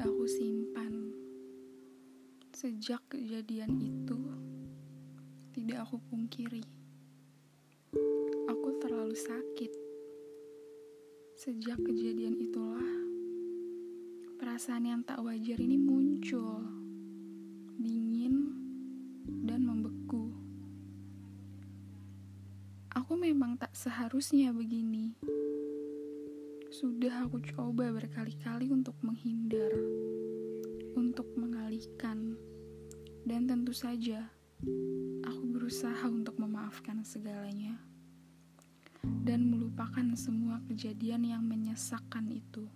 aku simpan. Sejak kejadian itu, tidak aku pungkiri. Aku terlalu sakit. Sejak kejadian itulah, perasaan yang tak wajar ini muncul. Dingin dan membeku. Aku memang tak seharusnya begini. Sudah aku coba berkali-kali untuk menghindar, untuk mengalihkan, dan tentu saja aku berusaha untuk memaafkan segalanya dan melupakan semua kejadian yang menyesakkan itu.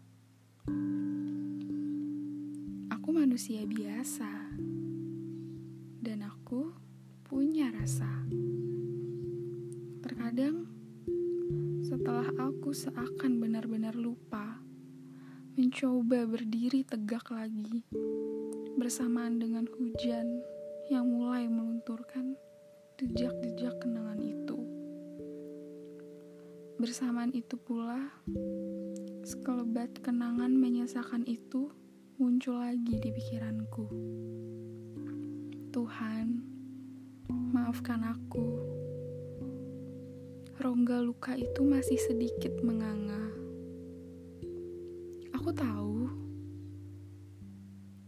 Aku manusia biasa, dan aku punya rasa. Terkadang setelah aku seakan benar-benar lupa, mencoba berdiri tegak lagi bersamaan dengan hujan yang mulai melunturkan jejak-jejak kenangan itu. Bersamaan itu pula, sekelebat kenangan menyesakan itu muncul lagi di pikiranku. Tuhan, maafkan aku rongga luka itu masih sedikit menganga. Aku tahu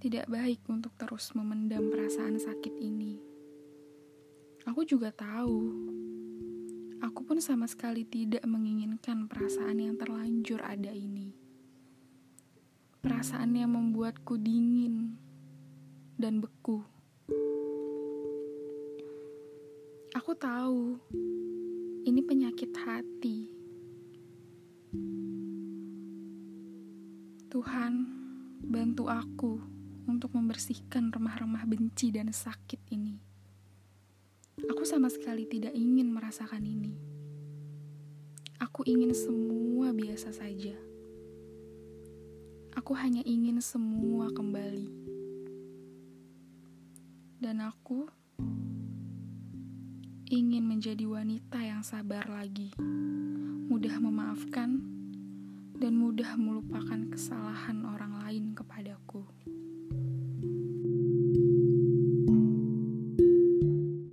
tidak baik untuk terus memendam perasaan sakit ini. Aku juga tahu, aku pun sama sekali tidak menginginkan perasaan yang terlanjur ada ini. Perasaan yang membuatku dingin dan beku. Aku tahu ini penyakit hati. Tuhan, bantu aku untuk membersihkan remah-remah benci dan sakit ini. Aku sama sekali tidak ingin merasakan ini. Aku ingin semua biasa saja. Aku hanya ingin semua kembali. Dan aku ingin menjadi wanita yang sabar lagi, mudah memaafkan, dan mudah melupakan kesalahan orang lain kepadaku.